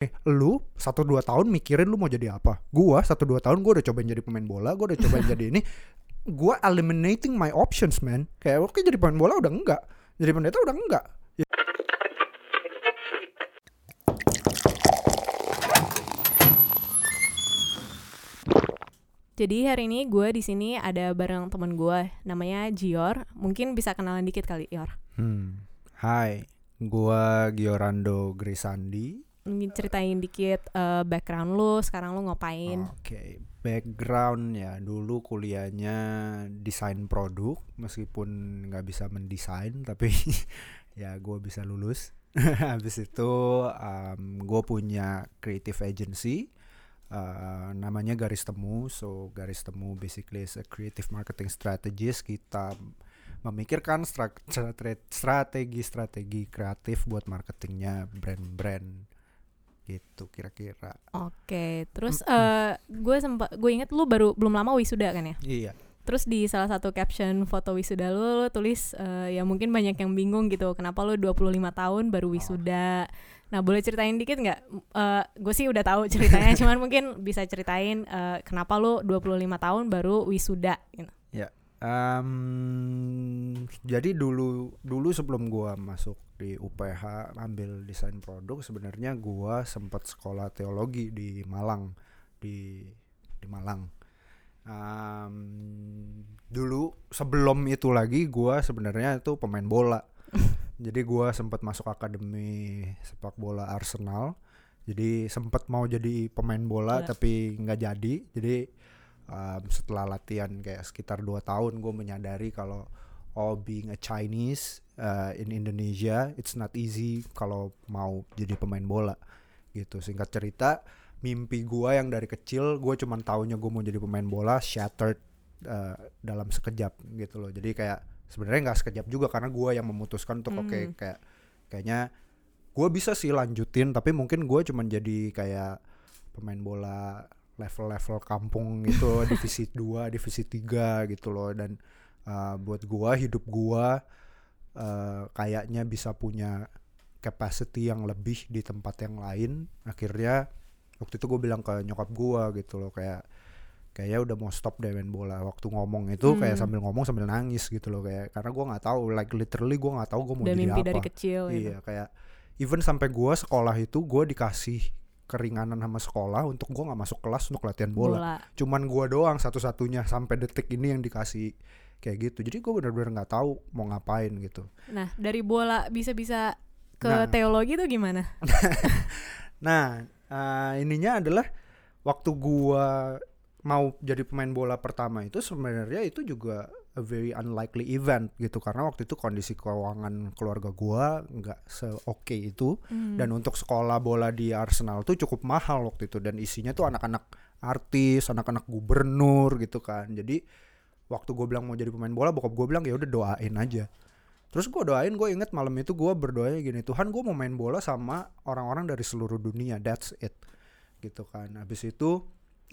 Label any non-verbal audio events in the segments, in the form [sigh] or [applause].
Eh, lu satu dua tahun mikirin lu mau jadi apa? Gua satu dua tahun gua udah cobain jadi pemain bola, gua udah cobain jadi ini. Gua eliminating my options, man. Kayak oke jadi pemain bola udah enggak, jadi pendeta udah enggak. Jadi hari ini gue di sini ada bareng temen gue, namanya Gior. Mungkin bisa kenalan dikit kali, Yor. Hmm. Hai, gua Giorando Grisandi. Ceritain dikit eh, background lu, sekarang lu ngapain? Oke, background ya dulu kuliahnya desain produk meskipun nggak bisa mendesain tapi [laughs] ya gue bisa lulus. [laughs] Habis itu gue punya creative agency uh, namanya Garis Temu. So Garis Temu basically is a creative marketing strategist. Kita memikirkan stra- stra- strategi-strategi kreatif buat marketingnya brand-brand gitu kira-kira. Oke, terus eh gue sempat gue inget lu baru belum lama wisuda kan ya? Iya. Terus di salah satu caption foto wisuda lu, lu tulis eh, ya mungkin banyak yang bingung gitu, kenapa lu 25 tahun baru wisuda. Nah, boleh ceritain dikit nggak? Eh gue sih udah tahu ceritanya, [laughs] cuman mungkin bisa ceritain eh, kenapa lu 25 tahun baru wisuda gitu. Ya. Em, jadi dulu dulu sebelum gua masuk di UPH ambil desain produk sebenarnya gua sempat sekolah teologi di Malang di di Malang. Em, dulu sebelum itu lagi gua sebenarnya itu pemain bola. [laughs] Jadi gua sempat masuk akademi sepak bola Arsenal. Jadi sempat mau jadi pemain bola Bola. tapi nggak jadi. Jadi um, setelah latihan kayak sekitar 2 tahun gue menyadari kalau oh being a Chinese uh, in Indonesia it's not easy kalau mau jadi pemain bola gitu. Singkat cerita mimpi gua yang dari kecil gue cuman taunya gue mau jadi pemain bola shattered uh, dalam sekejap gitu loh. Jadi kayak sebenarnya nggak sekejap juga karena gua yang memutuskan untuk oke Hmm. kayak kayaknya gue bisa sih lanjutin tapi mungkin gue cuman jadi kayak pemain bola level-level kampung gitu [laughs] divisi 2 divisi 3 gitu loh. Dan uh, buat gua hidup gua uh, kayaknya bisa punya capacity yang lebih di tempat yang lain akhirnya waktu itu gue bilang ke nyokap gua gitu loh kayak kayaknya udah mau stop deh main bola waktu ngomong itu kayak Hmm. sambil ngomong sambil nangis gitu loh kayak karena gua nggak tahu like literally gua nggak tahu gue mau Udah jadi mimpi apa dari kecil gitu. Iya kayak even sampai gua sekolah itu gua dikasih keringanan sama sekolah untuk gua nggak masuk kelas untuk latihan bola. Bola. Cuman gua doang satu-satunya sampai detik ini yang dikasih kayak gitu. Jadi gua bener-bener nggak tahu mau ngapain gitu. Nah, dari bola bisa-bisa ke Nah. teologi tuh gimana? [laughs] Nah eh, ininya adalah waktu gua mau jadi pemain bola pertama itu sebenarnya itu juga a very unlikely event gitu karena waktu itu kondisi keuangan keluarga gua nggak seoke itu Hmm. dan untuk sekolah bola di Arsenal tuh cukup mahal waktu itu dan isinya tuh anak-anak artis, anak-anak gubernur gitu kan. Jadi waktu gue bilang mau jadi pemain bola, bokap gue bilang ya udah doain aja. Terus gue doain, gue inget malam itu gue berdoa gini, Tuhan gue mau main bola sama orang-orang dari seluruh dunia, that's it, gitu kan. Habis itu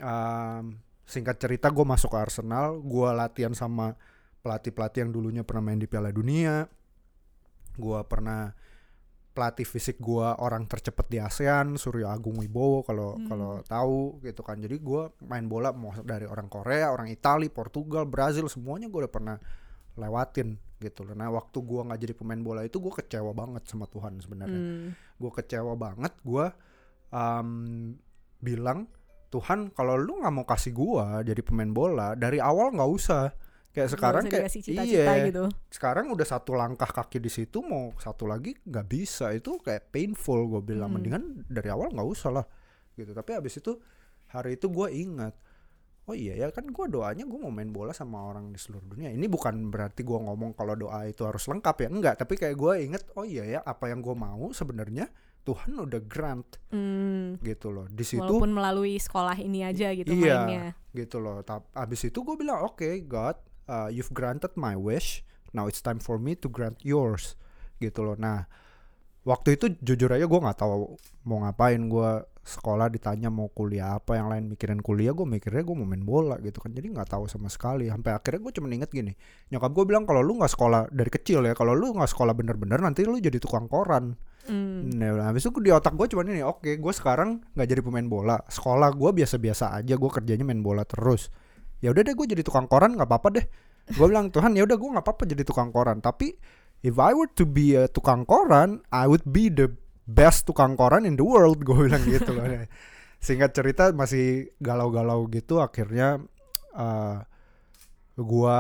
um, singkat cerita gue masuk ke Arsenal, gue latihan sama pelatih-pelatih yang dulunya pernah main di Piala Dunia, gue pernah pelatih fisik gua orang tercepat di ASEAN Suryo Agung Wibowo kalau Hmm. kalau tahu gitu kan jadi gua main bola mau dari orang Korea orang Itali Portugal Brazil semuanya gua udah pernah lewatin gitu loh nah waktu gua nggak jadi pemain bola itu gua kecewa banget sama Tuhan sebenarnya Hmm. gue kecewa banget gue bilang Tuhan kalau lu nggak mau kasih gua jadi pemain bola dari awal nggak usah kayak sekarang kayak iya gitu. sekarang udah satu langkah kaki di situ mau satu lagi nggak bisa itu kayak painful gue bilang Hmm. mendingan dari awal nggak usah lah gitu tapi habis itu hari itu gue ingat oh iya ya kan gue doanya gue mau main bola sama orang di seluruh dunia ini bukan berarti gue ngomong kalau doa itu harus lengkap ya enggak tapi kayak gue inget oh iya ya apa yang gue mau sebenarnya Tuhan udah grant Hmm. gitu loh di situ Walaupun melalui sekolah ini aja gitu Iya. mainnya. gitu loh. Tap, abis itu gue bilang oke God, uh, you've granted my wish. Now it's time for me to grant yours. Gitu loh. Nah waktu itu jujur aja gue nggak tahu mau ngapain. Gue sekolah ditanya mau kuliah apa, yang lain mikirin kuliah, gue mikirnya gue mau main bola gitu kan. Jadi nggak tahu sama sekali. Sampai akhirnya gue cuma inget gini, nyokap gue bilang kalau lu nggak sekolah dari kecil ya, kalau lu nggak sekolah bener-bener nanti lu jadi tukang koran. Hmm. Nah, habis itu di otak gue cuman ini, oke, gue sekarang nggak jadi pemain bola. Sekolah gue biasa-biasa aja, gue kerjanya main bola terus. Ya udah deh, gue jadi tukang koran nggak apa-apa deh. Gue bilang Tuhan, ya udah gue nggak apa-apa jadi tukang koran. Tapi if I were to be a tukang koran, I would be the best tukang koran in the world. [laughs] Gue bilang gitu loh. Singkat cerita masih galau-galau gitu, akhirnya uh, gue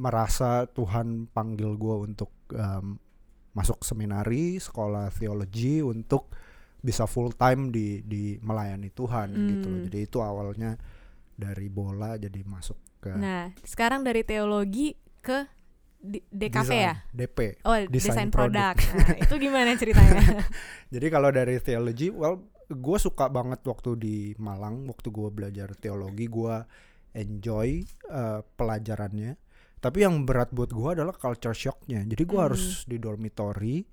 merasa Tuhan panggil gue untuk um, masuk seminari sekolah teologi untuk bisa full time di di melayani Tuhan gitu loh. Hmm. Jadi itu awalnya dari bola jadi masuk ke Nah, sekarang dari teologi ke DKP desain, ya? DP. Oh, Desain desain produk. produk. Nah, [laughs] itu gimana ceritanya? [laughs] Jadi kalau dari teologi, well, gue suka banget waktu di Malang, waktu gue belajar teologi, gue enjoy uh, pelajarannya. Tapi yang berat buat gue adalah culture shocknya. Jadi gue Hmm. harus di dormitory,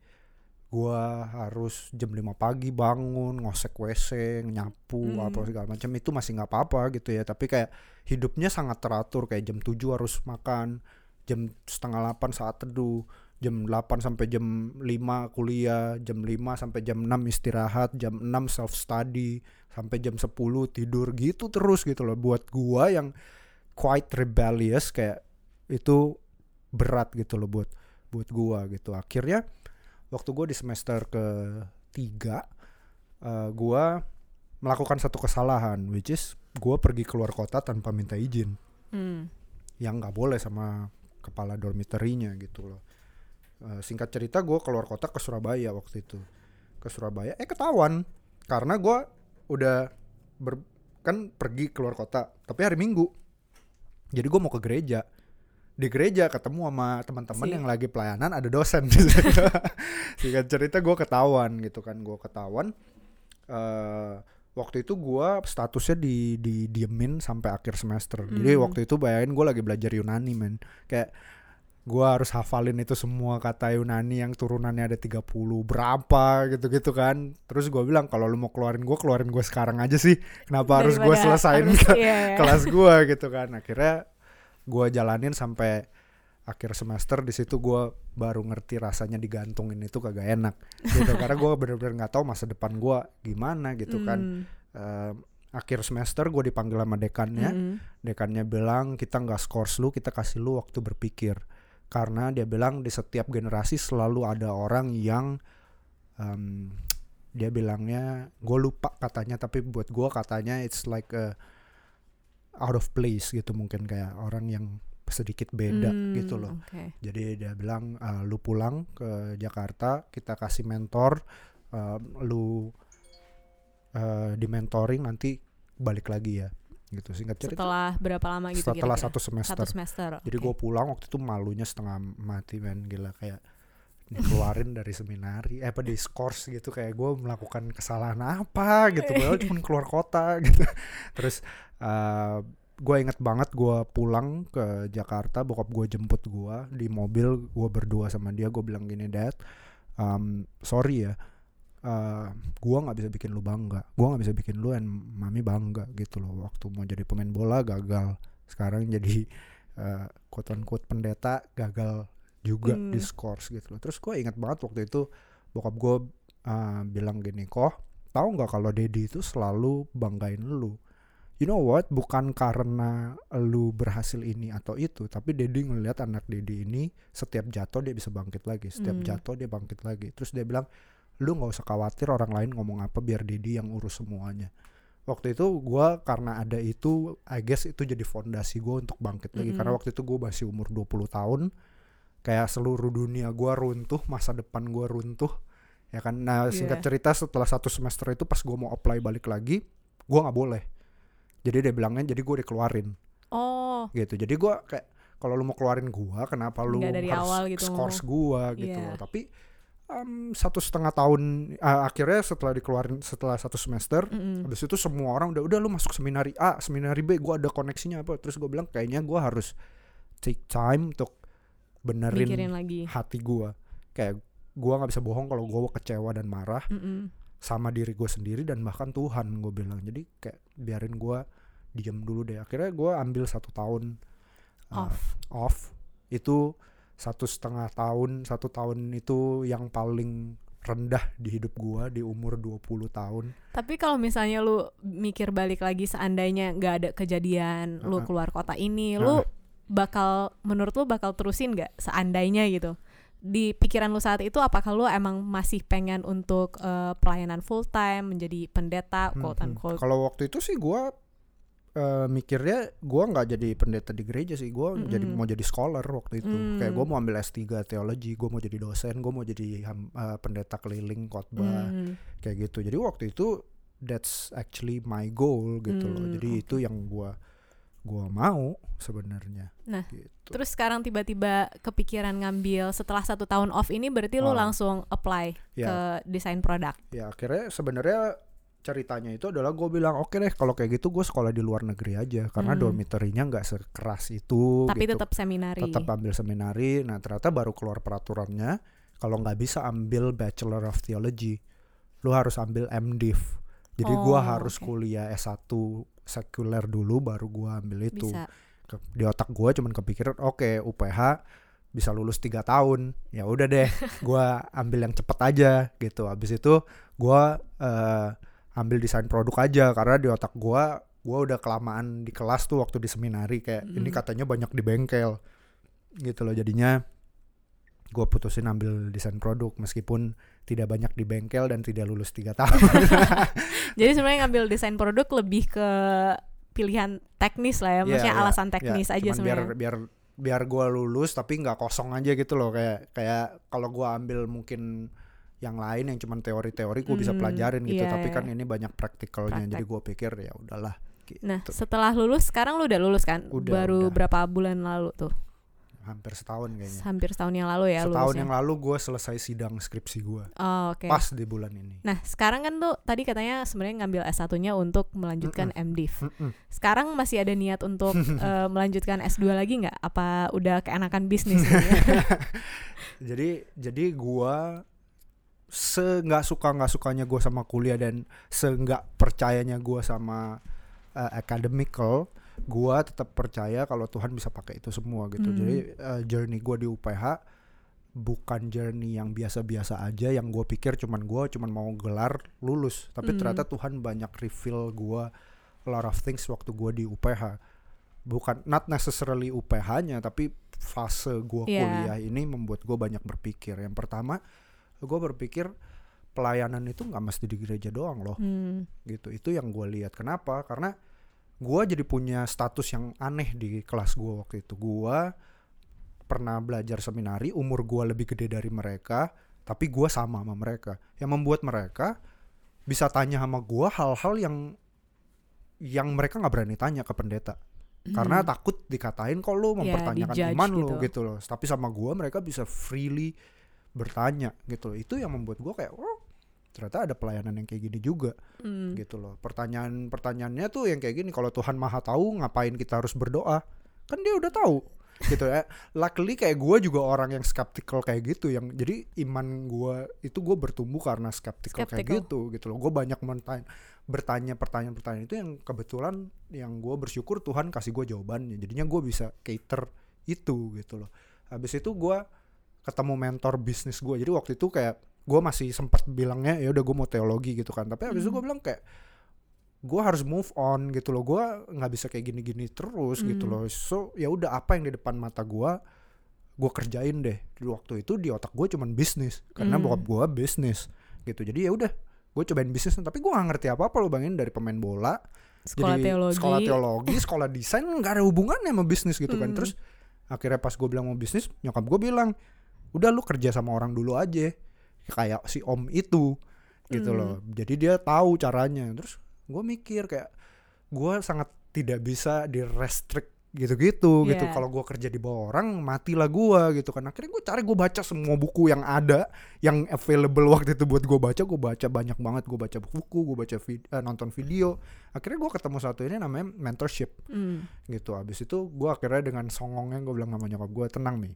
gue harus jam 5 pagi bangun, ngosek WC, nyapu, Hmm. apa segala macam itu masih nggak apa-apa gitu ya. Tapi kayak hidupnya sangat teratur, kayak jam 7 harus makan, jam setengah 8 saat teduh, jam 8 sampai jam 5 kuliah, jam 5 sampai jam 6 istirahat, jam 6 self study, sampai jam 10 tidur gitu terus gitu loh. Buat gua yang quite rebellious kayak itu berat gitu loh buat buat gua gitu. Akhirnya waktu gua di semester ketiga eh, gua melakukan satu kesalahan which is gua pergi keluar kota tanpa minta izin. Hmm. yang nggak boleh sama kepala dormitorinya gitu loh. Eh, singkat cerita gue keluar kota ke Surabaya waktu itu. Ke Surabaya eh ketahuan. Karena gue udah ber- kan pergi keluar kota tapi hari Minggu. Jadi gue mau ke gereja di gereja ketemu sama teman-teman Si- yang lagi pelayanan ada dosen [laughs] di situ. singkat cerita gue ketahuan gitu kan gue ketahuan eh waktu itu gua statusnya di di diemin sampai akhir semester. Jadi Hmm. waktu itu bayangin gue lagi belajar Yunani men. Kayak gua harus hafalin itu semua kata Yunani yang turunannya ada 30 berapa gitu-gitu kan. Terus gua bilang kalau lu mau keluarin gua keluarin gua sekarang aja sih. Kenapa harus gua Daripada selesain harus- ke iya, iya. kelas gua gitu kan. Akhirnya gua jalanin sampai akhir semester di situ gua baru ngerti rasanya digantungin itu kagak enak gitu karena gua bener-bener nggak tahu masa depan gua gimana gitu kan Hmm. Eh, akhir semester gue dipanggil sama dekannya Hmm. dekannya bilang kita nggak scores lu kita kasih lu waktu berpikir karena dia bilang di setiap generasi selalu ada orang yang em, dia bilangnya gue lupa katanya tapi buat gue katanya it's like a out of place gitu mungkin kayak orang yang sedikit beda Hmm, gitu loh oke. jadi dia bilang eh, lu pulang ke Jakarta kita kasih mentor eh, lu eh, di mentoring nanti balik lagi ya gitu singkat cerita Setelah berapa lama gitu setelah kira-kira? satu semester Satu semester. jadi oke. gue pulang waktu itu malunya setengah mati men gila kayak dikeluarin dari seminari eh apa di skors gitu kayak gue melakukan kesalahan apa gitu padahal [laughs] cuma keluar kota gitu. Terus gue inget banget gue pulang ke Jakarta bokap gue jemput gue di mobil gue berdua sama dia gue bilang gini dad um, sorry ya uh, gue nggak bisa bikin lu bangga gue nggak bisa bikin lu dan mami bangga gitu loh. Waktu mau jadi pemain bola gagal sekarang jadi uh, quote unquote pendeta gagal juga Hmm. di scores gitu loh terus gue ingat banget waktu itu bokap gue uh, bilang gini kok tahu nggak kalau Dedi itu selalu banggain lu you know what bukan karena lu berhasil ini atau itu tapi Dedi ngelihat anak Dedi ini setiap jatuh dia bisa bangkit lagi setiap Hmm. jatuh dia bangkit lagi terus dia bilang lu nggak usah khawatir orang lain ngomong apa biar Dedi yang urus semuanya waktu itu gua karena ada itu I guess itu jadi fondasi gue untuk bangkit lagi Mm-mm. karena waktu itu gue masih umur 20 tahun kayak seluruh dunia gua runtuh masa depan gua runtuh ya kan? Nah singkat Iya. cerita setelah satu semester itu pas gua mau apply balik lagi gua nggak boleh. Jadi dia bilangnya jadi gue dikeluarin. Oh, gitu. Jadi gua kayak kalau lu mau keluarin gua kenapa lu Nggak dari harus awal gitu scores gitu Iya. loh tapi em, satu setengah tahun ah, akhirnya setelah dikeluarin setelah satu semester mm-mm. habis itu semua orang udah udah lu masuk seminari A seminari B gua ada koneksinya apa? Terus gue bilang kayaknya gua harus take time untuk benerin mikirin lagi. hati gua kayak gua nggak bisa bohong kalau gua kecewa dan marah Mm-mm. sama diri gue sendiri dan bahkan Tuhan gue bilang jadi kayak biarin gue diam dulu deh akhirnya gue ambil satu tahun uh, Off. off itu satu setengah tahun satu tahun itu yang paling rendah di hidup gua di umur 20 tahun. Tapi kalau misalnya lu mikir balik lagi seandainya nggak ada kejadian lu Uh-uh. keluar kota ini, Uh-uh. lu bakal menurut lu bakal terusin nggak seandainya gitu? Di pikiran lu saat itu apakah lu emang masih pengen untuk eh, pelayanan full time menjadi pendeta Hmm, quote hmm. unquote? Kalau waktu itu sih gua eh, mikirnya gua nggak jadi pendeta di gereja sih, gua Mm-mm. jadi mau jadi scholar waktu itu. Mm. Kayak gua mau ambil S3 teologi, gua mau jadi dosen, gua mau jadi eh, pendeta keliling khotbah Hmm. kayak gitu. Jadi waktu itu that's actually my goal gitu loh. Hmm, Jadi itu yang gua gua mau sebenarnya. Nah, gitu. Terus sekarang tiba-tiba kepikiran ngambil setelah satu tahun off ini berarti lu Oh. langsung apply Ya. ke desain produk. ya akhirnya sebenarnya ceritanya itu adalah gue bilang oke deh kalau kayak gitu gue sekolah di luar negeri aja karena Hmm. dormitorynya nggak sekeras itu Tapi gitu. tetap seminari. tetap ambil seminari nah ternyata baru keluar peraturannya kalau nggak bisa ambil bachelor of theology lu harus ambil MDiv jadi gua Oh, harus oke. kuliah S1 sekuler dulu baru gua ambil itu. Bisa. Ke- di otak gua cuman kepikiran oke UPH bisa lulus tiga tahun. Ya udah deh [laughs] gua ambil yang cepet aja gitu. Habis itu gua eh, ambil desain produk aja karena di otak gua gua udah kelamaan di kelas tuh waktu di seminari kayak ini Mm. katanya banyak di bengkel. Gitu loh jadinya gua putusin ambil desain produk meskipun tidak banyak di bengkel dan tidak lulus tiga tahun [laughs] Jadi sebenarnya ngambil desain produk lebih ke pilihan teknis lah ya, Iya, maksudnya iya, alasan Ya, teknis aja cuman biar sebenarnya. biar biar gue lulus tapi nggak kosong aja gitu loh kayak kayak kalau gua ambil mungkin yang lain yang cuman teori-teori gue bisa Hmm, pelajarin gitu iya, tapi iya. kan ini banyak praktikalnya jadi gue pikir ya udahlah gitu. Nah, setelah lulus sekarang lu udah lulus kan? Udah, Baru udah. berapa bulan lalu tuh? Hampir setahun kayaknya Hampir setahun yang lalu ya setahun lulusnya. yang lalu gue selesai sidang skripsi gue Oh, oke. pas di bulan ini Nah, sekarang kan tuh tadi katanya sebenarnya ngambil S1-nya untuk melanjutkan MDiv. Mm-mm. Sekarang masih ada niat untuk [laughs] eh, melanjutkan S2 lagi nggak? Apa udah keenakan bisnis? gitu ya? [laughs] jadi jadi gua se nggak suka nggak sukanya gue sama kuliah dan se nggak percayanya gue sama uh, academical gua tetap percaya kalau Tuhan bisa pakai itu semua gitu Hmm. jadi uh, journey gue di UPH bukan journey yang biasa-biasa aja yang gue pikir cuman gua cuman mau gelar lulus tapi Hmm. ternyata Tuhan banyak reveal gua a lot of things waktu gua di UPH bukan not necessarily UPH-nya tapi fase gua Iya. kuliah ini membuat gue banyak berpikir yang pertama gue berpikir pelayanan itu nggak mesti di gereja doang loh Hmm. gitu itu yang gue lihat kenapa karena gue jadi punya status yang aneh di kelas gue waktu itu. Gue pernah belajar seminari umur gue lebih gede dari mereka tapi gue sama sama mereka. Yang membuat mereka bisa tanya sama gue hal-hal yang yang mereka nggak berani tanya ke pendeta. Karena Hmm. takut dikatain kok lu mempertanyakan dijudge iman lu gitu. gitu loh. Tapi sama gua mereka bisa freely bertanya gitu loh. Itu yang membuat gua kayak oh ternyata ada pelayanan yang kayak gini juga Hmm. gitu loh. Pertanyaan pertanyaannya tuh yang kayak gini kalau Tuhan maha tahu ngapain kita harus berdoa? Kan dia udah tahu gitu ya. [laughs] Luckily kayak gua juga orang yang skeptical kayak gitu yang jadi iman gua itu gua bertumbuh karena skeptical, kayak Skeptical. gitu gitu loh. Gue banyak mentanya bertanya pertanyaan-pertanyaan itu yang kebetulan yang gue bersyukur Tuhan kasih gue jawabannya. Jadinya gue bisa cater itu gitu loh. Habis itu gue ketemu mentor bisnis gue jadi waktu itu kayak gue masih sempat bilangnya ya udah gue mau teologi gitu kan tapi habis itu gue Hmm. bilang kayak gue harus move on gitu loh gue nggak bisa kayak gini-gini terus gitu Hmm. loh so ya udah apa yang di depan mata gue gue kerjain deh di waktu itu di otak gue cuman bisnis karena Hmm. bokap gue bisnis gitu jadi ya udah gue cobain bisnis tapi gue gak ngerti apa apa lo bangin dari pemain bola Sekolah jadi teologi. sekolah teologi sekolah desain nggak ada hubungannya sama bisnis gitu kan Hmm. terus akhirnya pas gue bilang mau bisnis nyokap gue bilang udah lu kerja sama orang dulu aja kayak si om itu gitu Hmm. loh. Jadi dia tahu caranya. Terus gue mikir kayak gue sangat tidak bisa di restrict gitu-gitu gitu. Yeah. kalau gue kerja di bawah orang matilah gue gitu kan. Akhirnya gue cari gue baca semua buku yang ada yang available waktu itu buat gue baca. Gue baca banyak banget. Gue baca buku gue baca vid- eh, nonton video. Akhirnya gue ketemu satu ini namanya mentorship. Hmm. gitu. Habis itu gue akhirnya dengan songongnya gue bilang sama nyokap gue tenang nih.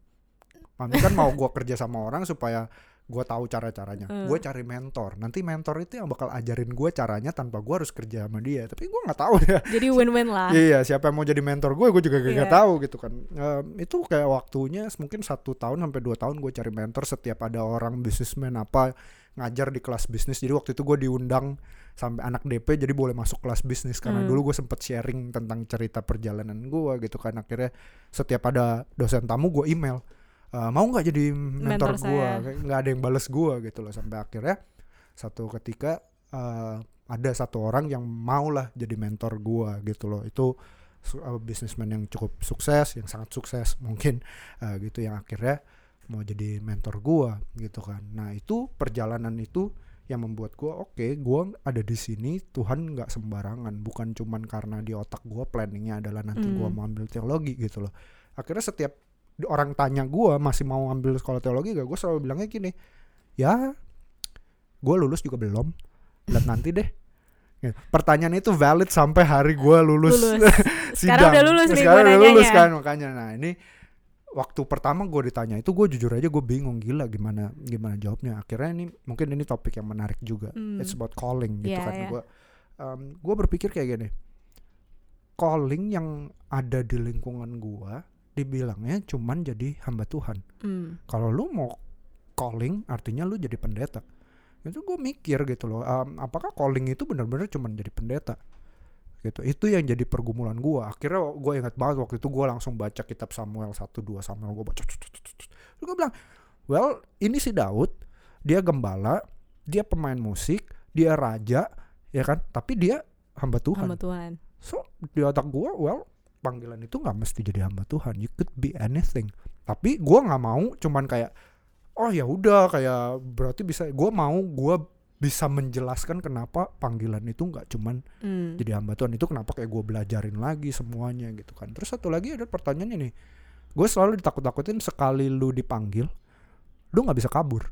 Mami kan mau gue kerja sama orang supaya gue tahu cara-caranya. Hmm. gue cari mentor. Nanti mentor itu yang bakal ajarin gue caranya tanpa gue harus kerja sama dia. Tapi gue nggak tahu ya. Jadi win-win lah. [laughs] iya siapa yang mau jadi mentor gue gue juga gak, Iya. tahu gitu kan. Em, itu kayak waktunya mungkin satu tahun sampai dua tahun gue cari mentor setiap ada orang bisnismen apa ngajar di kelas bisnis. Jadi waktu itu gue diundang sampai anak DP jadi boleh masuk kelas bisnis. Karena Hmm. dulu gue sempet sharing tentang cerita perjalanan gue gitu kan. Akhirnya setiap ada dosen tamu gue email "Eh, mau nggak jadi mentor, Mentor gue nggak ada yang bales gue gitu loh sampai akhirnya satu ketika eh, ada satu orang yang mau lah jadi mentor gue gitu loh. Itu uh, businessman yang cukup sukses yang sangat sukses [laughs] mungkin uh, gitu yang akhirnya mau jadi mentor gua gitu kan. Nah itu perjalanan itu yang membuat gua oke gua ada di sini Tuhan nggak sembarangan. Bukan cuman karena di otak gua planningnya adalah nanti gua Hmm. mau ambil teologi gitu loh. Akhirnya setiap orang tanya gua masih mau ambil sekolah teologi gak gua selalu bilangnya gini ya gua lulus juga belum lihat nanti deh Ya, pertanyaan itu valid sampai hari gua lulus, Lulus. [laughs] sidang. Sekarang udah lulus nih Sekarang udah lulus kan makanya. Nah ini waktu pertama gue ditanya itu gue jujur aja gue bingung gila gimana gimana jawabnya. Akhirnya ini mungkin ini topik yang menarik juga. Hmm. It's about calling gitu Iya, kan. iya. Gue gue berpikir kayak gini. Calling yang ada di lingkungan gue dibilangnya cuman jadi hamba Tuhan. Hmm. Kalau lu mau calling artinya lu jadi pendeta. Itu gue mikir gitu loh. em, apakah calling itu benar-benar cuman jadi pendeta? Gitu. Itu yang jadi pergumulan gue. Akhirnya gue ingat banget waktu itu gue langsung baca kitab Samuel 1 2 Samuel gue baca. Gue bilang, "Well, ini si Daud, dia gembala, dia pemain musik, dia raja, ya kan? Tapi dia hamba Tuhan." Sama Tuhan. So di otak gue, well panggilan itu nggak mesti jadi hamba Tuhan. You could be anything. Tapi gue nggak mau cuman kayak oh ya udah kayak berarti bisa. Gue mau gue bisa menjelaskan kenapa panggilan itu nggak cuman Hmm. jadi hamba Tuhan itu kenapa kayak gue belajarin lagi semuanya gitu kan. Terus satu lagi ada pertanyaannya nih. Gue selalu ditakut-takutin sekali lu dipanggil, lu nggak bisa kabur.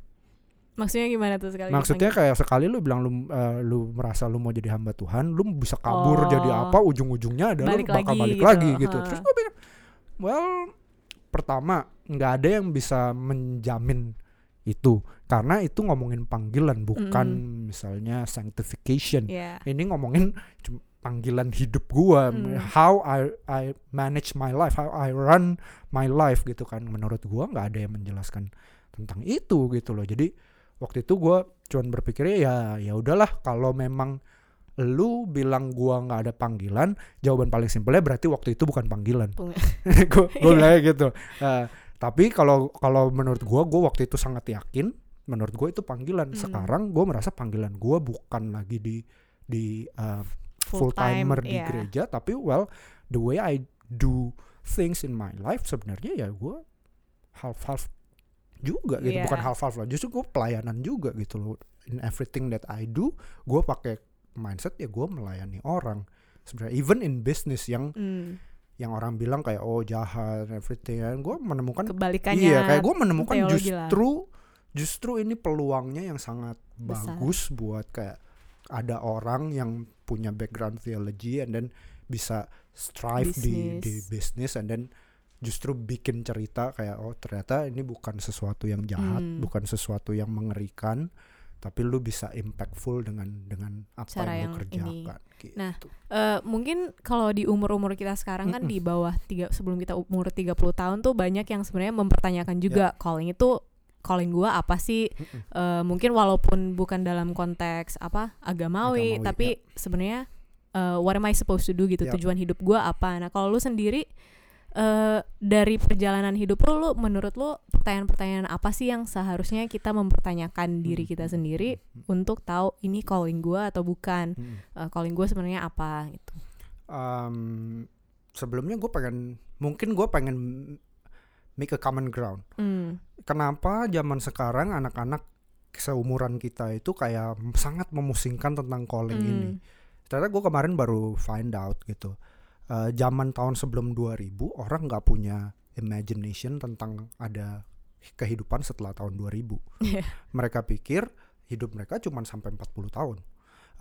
Maksudnya gimana tuh sekali? Maksudnya kayak sekali lu bilang lu eh, lu merasa lu mau jadi hamba Tuhan, lu bisa kabur Oh. jadi apa ujung-ujungnya adalah Balik lu bakal lagi balik gitu, lagi gitu. ha. Terus gue pikir, well, pertama nggak ada yang bisa menjamin itu karena itu ngomongin panggilan bukan misalnya sanctification. Iya. Ini ngomongin panggilan hidup gua, Hmm. how I I manage my life, how I run my life gitu kan. Menurut gua nggak ada yang menjelaskan tentang itu gitu loh. Jadi waktu itu gua cuman berpikirnya ya ya udahlah kalau memang lu bilang gua nggak ada panggilan, jawaban paling simpelnya berarti waktu itu bukan panggilan. Gue [laughs] gue bilangnya gitu. Eh, tapi kalau kalau menurut gua, gua waktu itu sangat yakin. Menurut gue itu panggilan. Hmm. Sekarang gua merasa panggilan gua bukan lagi di di uh, full timer di iya. gereja, tapi well the way I do things in my life sebenarnya ya gua half half juga gitu. Iya. Bukan half half lah. Justru gue pelayanan juga gitu loh. In everything that I do, gue pakai mindset ya gue melayani orang. Sebenarnya even in business yang Hmm. yang orang bilang kayak oh jahat everything gue menemukan Kebalikannya. iya kayak gue menemukan teologi lah. justru justru ini peluangnya yang sangat Besar. bagus buat kayak ada orang yang punya background theology and then bisa strive di di Bisnis. bisnis and then justru bikin cerita kayak oh ternyata ini bukan sesuatu yang jahat Hmm. bukan sesuatu yang mengerikan tapi lu bisa impactful dengan dengan apa Cara yang, yang lu ini. kerjakan gitu. Nah, Eh, mungkin kalau di umur-umur kita sekarang kan Mm-mm. di bawah tiga sebelum kita umur 30 tahun tuh banyak yang sebenarnya mempertanyakan juga calling itu calling gua apa sih? Mm-mm. Eh, mungkin walaupun bukan dalam konteks apa agamawi, Agamawi, tapi sebenarnya eh, what am I supposed to do gitu Ya. tujuan hidup gua apa? Nah, kalau lu sendiri eh dari perjalanan hidup lu, lu menurut lu pertanyaan-pertanyaan apa sih yang seharusnya kita mempertanyakan diri kita Hmm. sendiri untuk tahu ini calling gua atau bukan? Mm-mm. Eh, calling gua sebenarnya apa gitu. um, sebelumnya gue pengen mungkin gue pengen make a common ground. Hmm. Kenapa zaman sekarang anak-anak seumuran kita itu kayak sangat memusingkan tentang calling Hmm. ini. Ternyata gue kemarin baru find out gitu. Eh, zaman tahun sebelum 2000 orang nggak punya imagination tentang ada kehidupan setelah tahun 2000. Iya. Mereka pikir hidup mereka cuma sampai 40 tahun.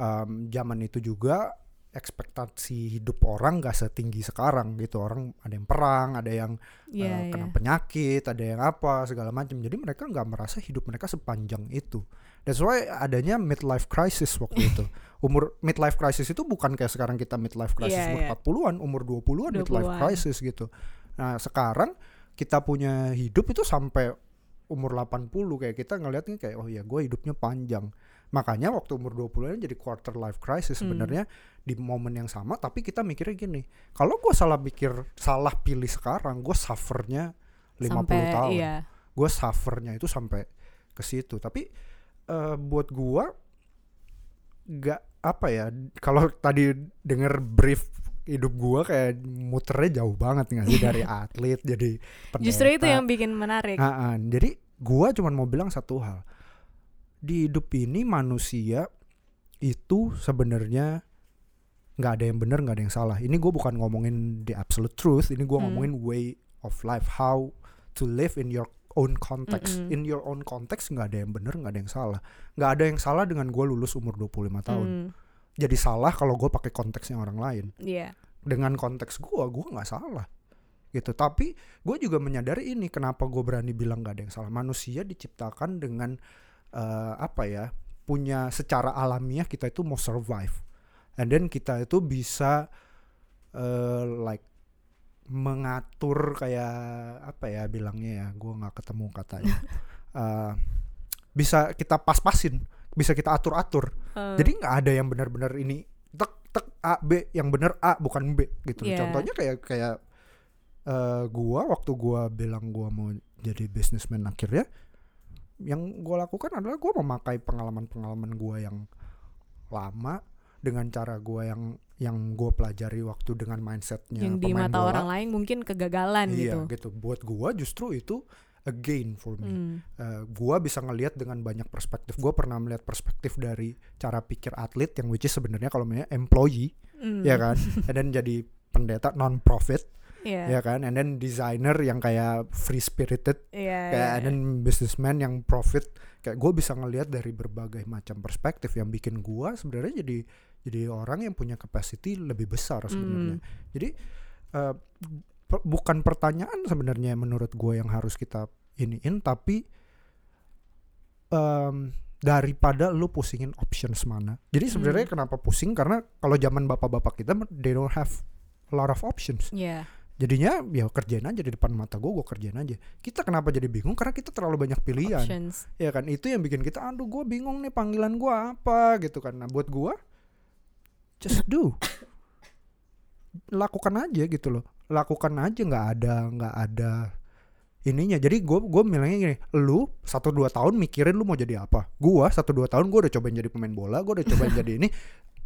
Em, zaman itu juga ekspektasi hidup orang gak setinggi sekarang gitu orang ada yang perang ada yang Iya, eh, iya. kena penyakit ada yang apa segala macam jadi mereka nggak merasa hidup mereka sepanjang itu that's why adanya midlife crisis waktu itu [laughs] umur midlife crisis itu bukan kayak sekarang kita midlife crisis Iya, umur iya. 40-an umur 20-an midlife 20-an. crisis gitu nah sekarang kita punya hidup itu sampai umur 80 kayak kita ngeliatnya kayak oh ya gue hidupnya panjang makanya waktu umur 20 an jadi quarter life crisis Hmm. sebenarnya di momen yang sama tapi kita mikirnya gini kalau gue salah mikir salah pilih sekarang gue suffernya 50 Sampai tahun iya. gue suffernya itu sampai ke situ tapi eh, buat gue nggak apa ya kalau tadi denger brief hidup gua kayak muternya jauh banget nggak sih [laughs] dari atlet jadi pendeta Justru itu yang bikin menarik. Ah, ah. jadi gua cuman mau bilang satu hal. Di hidup ini manusia itu sebenarnya nggak ada yang benar nggak ada yang salah. Ini gue bukan ngomongin the absolute truth. Ini gua Hmm. ngomongin way of life, how to live in your own context. Mm-mm. In your own context nggak ada yang benar nggak ada yang salah. Nggak ada yang salah dengan gua lulus umur 25 tahun. Hmm, Jadi salah kalau gue pakai konteksnya orang lain Iya. dengan konteks gua gua nggak salah gitu tapi gue juga menyadari ini kenapa gue berani bilang gak ada yang salah manusia diciptakan dengan eh, apa ya punya secara alamiah kita itu mau survive and then kita itu bisa eh, like mengatur kayak apa ya bilangnya ya gue nggak ketemu katanya [laughs] Eh, bisa kita pas-pasin bisa kita atur-atur Eh, jadi nggak ada yang benar-benar ini tek tek A B yang benar A bukan B gitu. Iya. Contohnya kayak kayak eh, gua waktu gua bilang gua mau jadi businessman akhirnya yang gua lakukan adalah gua memakai pengalaman-pengalaman gua yang lama dengan cara gua yang yang gua pelajari waktu dengan mindsetnya yang di mata bola. orang lain mungkin kegagalan iya gitu. gitu. Buat gua justru itu a gain for me Hmm. eh, gua bisa ngelihat dengan banyak perspektif. Gua pernah melihat perspektif dari cara pikir atlet yang which is sebenarnya kalau namanya employee, Hmm. ya kan? [laughs] And then jadi pendeta non profit, Iya. ya kan? And then designer yang kayak free spirited, Iya. kayak iya. and then businessman yang profit. Kayak gue bisa ngelihat dari berbagai macam perspektif yang bikin gua sebenarnya jadi jadi orang yang punya capacity lebih besar sebenarnya. Hmm. Jadi eh, per- bukan pertanyaan sebenarnya menurut gue yang harus kita iniin, tapi em, daripada lu pusingin options mana. Jadi sebenarnya Hmm. kenapa pusing? Karena kalau zaman bapak-bapak kita, they don't have a lot of options. Iya. Jadinya ya kerjain aja di depan mata gue, gue kerjain aja. Kita kenapa jadi bingung? Karena kita terlalu banyak pilihan. Options. ya kan? Itu yang bikin kita aduh gue bingung nih panggilan gue apa gitu kan. Nah buat gue just do. Lakukan aja gitu loh. Lakukan aja nggak ada nggak ada ininya. Jadi gue gue bilangnya gini lu satu dua tahun mikirin lu mau jadi apa. Gue satu dua tahun gue udah cobain jadi pemain bola gue udah cobain jadi ini.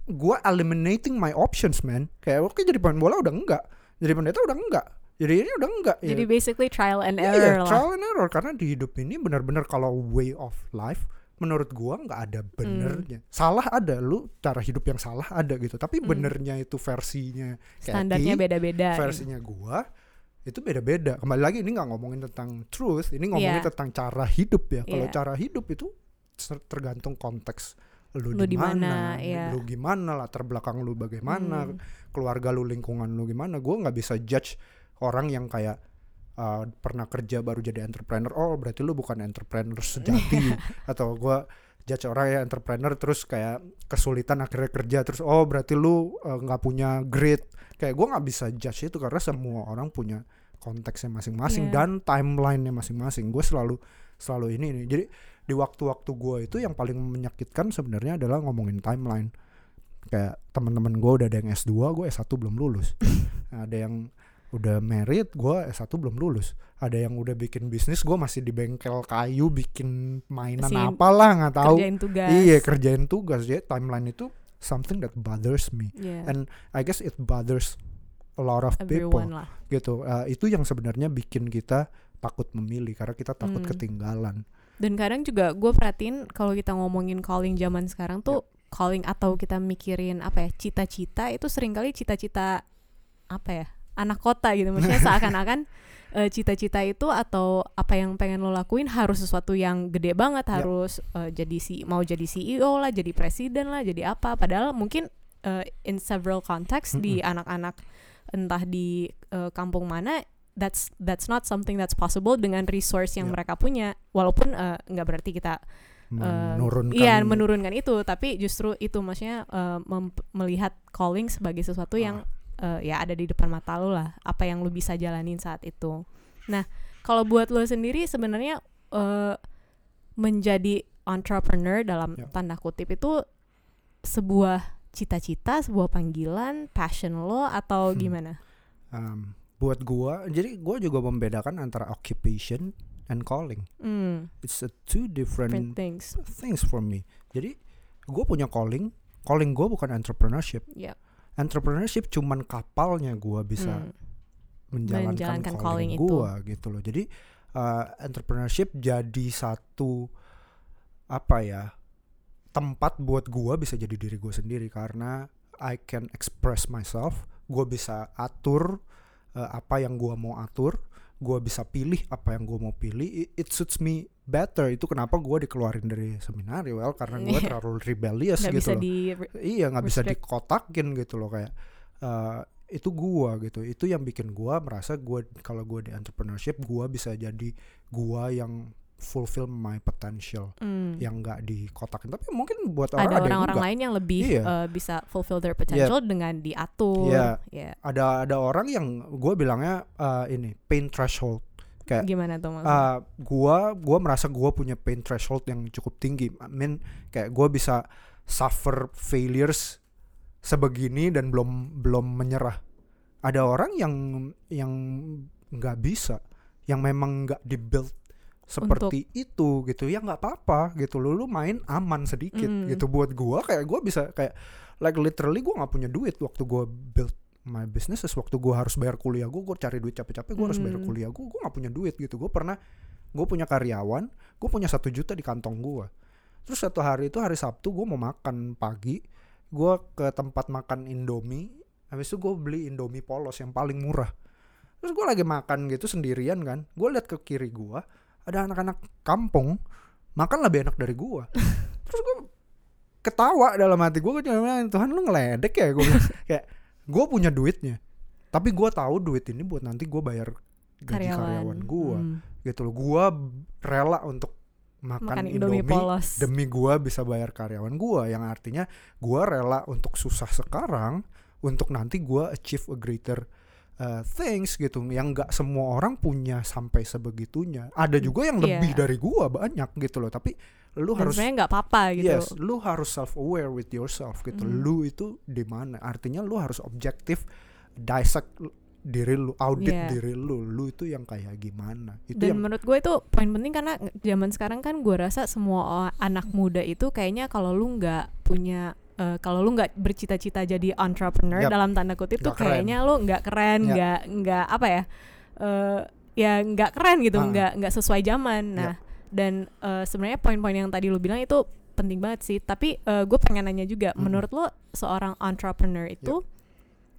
Gue eliminating my options man. Kayak oke jadi pemain bola? Udah enggak jadi pendeta udah enggak jadi ini udah enggak ya Jadi basically trial and Iya, error lah. trial and error karena di hidup ini benar-benar kalau way of life menurut gua nggak ada benernya. Salah ada lu cara hidup yang salah ada gitu, tapi Hmm. benernya itu versinya Standarnya beda-beda. gitu. versinya gua itu beda-beda. Kembali lagi ini nggak ngomongin tentang truth, ini ngomongin Iya. tentang cara hidup ya. Kalau Iya. cara hidup itu tergantung konteks lu, Lu di mana, iya. lu gimana, latar belakang lu bagaimana, Hmm. keluarga lu, lingkungan lu gimana. Gua nggak bisa judge orang yang kayak uh, pernah kerja baru jadi entrepreneur. Oh, berarti lu bukan entrepreneur sejati [laughs] atau gua judge orang yang entrepreneur terus kayak kesulitan akhirnya kerja terus oh berarti lu uh, nggak punya grit. Kayak gua nggak bisa judge itu karena semua orang punya konteksnya masing-masing Iya. dan timelinenya masing-masing. Gue selalu selalu ini nih. Jadi di waktu-waktu gue itu yang paling menyakitkan sebenarnya adalah ngomongin timeline. Kayak teman-teman gue udah ada yang S2, gue S1 belum lulus. [laughs] ada yang udah married, gue S1 belum lulus. Ada yang udah bikin bisnis, gue masih di bengkel kayu bikin mainan Masih apalah nggak tahu. Kerjain tugas. Iya kerjain tugas. Jadi timeline itu something that bothers me. Iya. And I guess it bothers a lot of people Everyone lah. gitu. Eh, itu yang sebenarnya bikin kita takut memilih karena kita takut Hmm. ketinggalan. Dan kadang juga gue perhatiin kalau kita ngomongin calling zaman sekarang tuh calling atau kita mikirin apa ya cita-cita itu sering kali cita-cita apa ya anak kota gitu. Maksudnya [laughs] seakan-akan eh, cita-cita itu atau apa yang pengen lo lakuin harus sesuatu yang gede banget harus eh, jadi si mau jadi CEO lah jadi presiden lah jadi apa. Padahal mungkin uh, in several context di anak-anak entah di uh, kampung mana that's that's not something that's possible dengan resource yang Yeah. mereka punya walaupun uh, nggak berarti kita uh, menurunkan iya menurunkan itu tapi justru itu maksudnya uh, melihat calling sebagai sesuatu yang uh, ya ada di depan mata lo lah apa yang lo bisa jalanin saat itu nah kalau buat lo sendiri sebenarnya uh, menjadi entrepreneur dalam Ya. tanda kutip itu sebuah cita-cita sebuah panggilan passion lo atau Hmm. gimana Um, buat gua jadi gua juga membedakan antara occupation and calling. Hmm, it's a two different different things. things for me. Jadi gua punya calling. Calling gua bukan entrepreneurship. Ya entrepreneurship cuman kapalnya gua bisa hmm, menjalankan, Menjalankan calling, calling itu. gua gitu loh. Jadi uh, entrepreneurship jadi satu apa ya tempat buat gua bisa jadi diri gua sendiri. Karena I can express myself gua bisa atur uh, apa yang gua mau atur gua bisa pilih apa yang gua mau pilih it, it suits me better. Itu kenapa gua dikeluarin dari seminari well karena gua Iya. [laughs] terlalu rebellious nggak gitu bisa loh. di iya nggak bisa dikotakin gitu loh kayak eh, itu gua gitu. Itu yang bikin gua merasa gua kalau gua di entrepreneurship gua bisa jadi gua yang fulfill my potential hmm. yang nggak dikotakin tapi mungkin buat orang ada orang-orang lain yang lebih Iya. uh, bisa fulfill their potential dengan diatur Iya. ya ada ada orang yang gua bilangnya eh, ini pain threshold kayak gimana tuh maksudnya uh, gua gua merasa gua punya pain threshold yang cukup tinggi. I mean kayak gua bisa suffer failures sebegini dan belum belum menyerah. Ada orang yang yang nggak bisa, yang memang nggak dibuild seperti itu gitu. Ya nggak apa-apa gitu. Lu lu main aman sedikit Mm. gitu. Buat gua kayak gua bisa kayak like literally gua nggak punya duit waktu gua build my business waktu gua harus bayar kuliah gua gua cari duit capek-capek gua harus bayar Mm. kuliah gua gua nggak punya duit gitu. Gua pernah gua punya karyawan gua punya satu juta di kantong gua. Terus satu hari itu hari Sabtu gua mau makan pagi gua ke tempat makan Indomie. Habis itu gua beli Indomie polos yang paling murah. Terus gua lagi makan gitu sendirian kan. Gua lihat ke kiri gua ada anak-anak kampung makan lebih enak dari gua. [laughs] Terus gua ketawa dalam hati gua cuma bilang Tuhan lu ngeledek ya? Gua [laughs] kayak gua punya duitnya tapi gua tahu duit ini buat nanti gua bayar gaji karyawan, gua. Hmm. gitu loh. Gua rela untuk makan, makan Indomie, indomie, polos. demi gua bisa bayar karyawan gua yang artinya gua rela untuk susah sekarang untuk nanti gua achieve a greater uh, things gitu yang nggak semua orang punya sampai sebegitunya. Ada juga yang Iya. lebih dari gua banyak gitu loh. Tapi lu Dan harus sebenarnya nggak apa-apa gitu. Yes lu harus self aware with yourself gitu. Mhm. lu itu di mana? Artinya lu harus objektif dissect diri lu audit Iya. diri lu. Lu itu yang kayak gimana? Itu dan yang menurut gue itu poin penting karena zaman sekarang kan gue rasa semua anak muda itu kayaknya kalau lu nggak punya eh, kalau lu nggak bercita-cita jadi entrepreneur Yap. dalam tanda kutip tuh Nggak keren. kayaknya lu nggak keren nggak nggak apa ya eh, ya nggak keren gitu Ah. nggak nggak sesuai zaman nah dan eh, sebenarnya poin-poin yang tadi lu bilang itu penting banget sih tapi gue pengen nanya juga Mm-mm. menurut lo seorang entrepreneur itu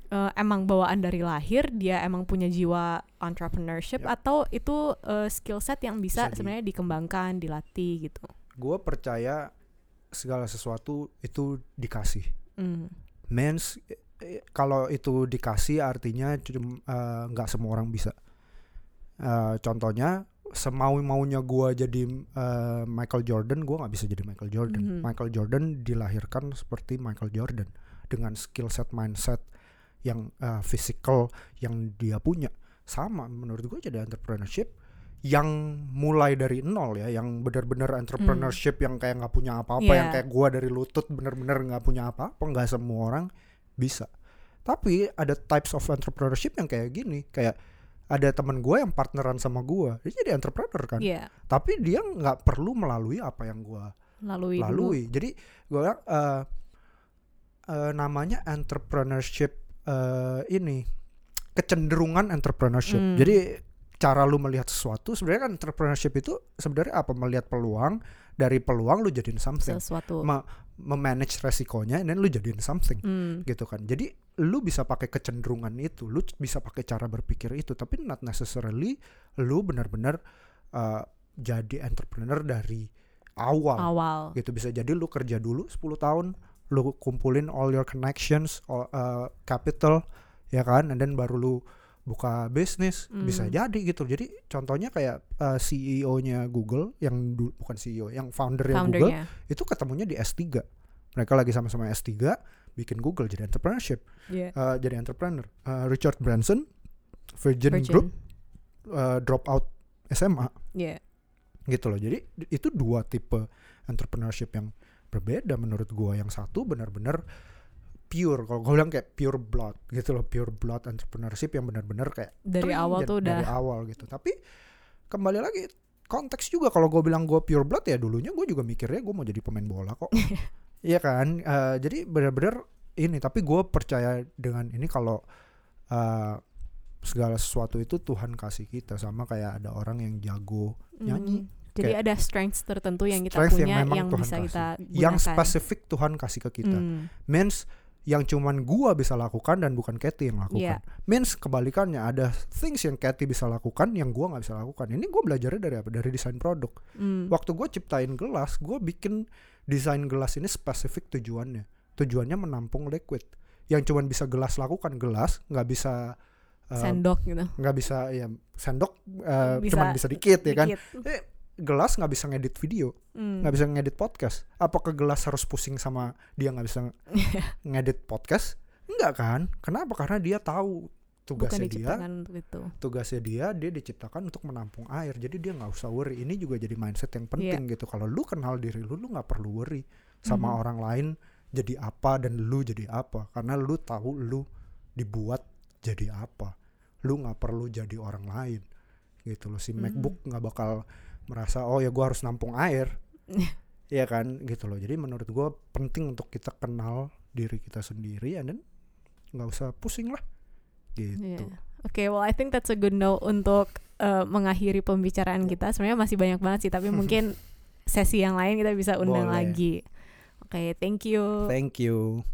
eh, emang bawaan dari lahir dia emang punya jiwa entrepreneurship Ya. atau itu eh, skill set yang bisa, Bisa di- sebenarnya dikembangkan dilatih gitu gue percaya segala sesuatu itu dikasih. Hmm. mens eh, kalau itu dikasih artinya eh, nggak semua orang bisa. Eh, contohnya semau maunya gue jadi eh, Michael Jordan gue nggak bisa jadi Michael Jordan. Mhm. Michael Jordan dilahirkan seperti Michael Jordan dengan skill set mindset yang eh, physical yang dia punya. Sama menurut gue jadi entrepreneurship yang mulai dari nol ya yang benar-benar entrepreneurship yang kayak nggak punya apa-apa Iya. yang kayak gua dari lutut bener-bener nggak punya apa-apa nggak semua orang bisa tapi ada types of entrepreneurship yang kayak gini kayak ada teman gue yang partneran sama gua dia jadi entrepreneur kan Iya, tapi dia nggak perlu melalui apa yang gua lalui, dulu. lalui jadi gue bilang eh, eh, namanya entrepreneurship eh, ini kecenderungan entrepreneurship Hmm. jadi cara lu melihat sesuatu sebenarnya kan entrepreneurship itu sebenarnya apa? Melihat peluang dari peluang lu jadiin something. Sesuatu. Ma- memanage resikonya dan lu jadiin something Hmm. gitu kan. Jadi lu bisa pakai kecenderungan itu lu bisa pakai cara berpikir itu tapi not necessarily lu benar-benar uh, jadi entrepreneur dari awal. Awal. Gitu bisa jadi lu kerja dulu 10 tahun lu kumpulin all your connections all, uh, capital ya kan? And then baru lu buka bisnis Hmm. bisa jadi gitu jadi contohnya kayak uh, CEO-nya Google yang bukan CEO yang foundernya Google foundernya itu ketemunya di S3 mereka lagi sama-sama S3 bikin Google jadi entrepreneurship Iya. uh, jadi entrepreneur Uh, Richard Branson Virgin, Virgin. Group uh, drop out SMA Iya. gitu loh jadi itu dua tipe entrepreneurship yang berbeda menurut gua yang satu benar-benar pure kalau gue bilang kayak pure blood gitu loh pure blood entrepreneurship yang benar-benar kayak dari tring, awal tuh dari udah awal gitu tapi kembali lagi konteks juga kalau gue bilang gue pure blood ya dulunya gue juga mikirnya gue mau jadi pemain bola kok [laughs] iya kan Eh, jadi benar-benar ini tapi gue percaya dengan ini kalau eh, segala sesuatu itu Tuhan kasih kita sama kayak ada orang yang jago nyanyi. Hmm. Jadi ada strengths tertentu yang kita strength punya yang, Tuhan bisa kasih. kita gunakan. yang spesifik Tuhan kasih ke kita Hmm. means yang cuman gua bisa lakukan dan bukan Kathy yang lakukan. Iya. Means kebalikannya ada things yang Kathy bisa lakukan yang gua nggak bisa lakukan. Ini gua belajarnya dari apa? Dari desain produk. Hmm. Waktu gua ciptain gelas, gua bikin desain gelas ini spesifik tujuannya. Tujuannya menampung liquid. Yang cuman bisa gelas lakukan gelas, nggak bisa eh, sendok gitu. nggak bisa ya sendok eh, Bisa cuman bisa dikit ya kan. Dikit. Eh, gelas nggak bisa ngedit video Hmm. nggak bisa ngedit podcast. Apakah gelas harus pusing sama dia nggak bisa [laughs] ngedit podcast? Enggak kan? Kenapa? Karena dia tahu Bukan tugasnya dia itu. tugasnya dia dia diciptakan untuk menampung air. Jadi dia nggak usah worry. Ini juga jadi mindset yang penting gitu. Kalau lu kenal diri lu lu nggak perlu worry sama Mhm. orang lain jadi apa dan lu jadi apa. Karena lu tahu lu dibuat jadi apa. Lu nggak perlu jadi orang lain gitu loh. Si Mhm. MacBook nggak bakal merasa oh ya gue harus nampung air. [laughs] Ya kan? Gitu loh. Jadi menurut gue penting untuk kita kenal diri kita sendiri dan nggak usah pusing lah. Gitu. Yeah. oke okay, well I think that's a good note untuk uh, mengakhiri pembicaraan kita. Sebenarnya masih banyak banget sih tapi [laughs] mungkin sesi yang lain kita bisa undang Boleh. lagi. Oke okay, thank you. Thank you.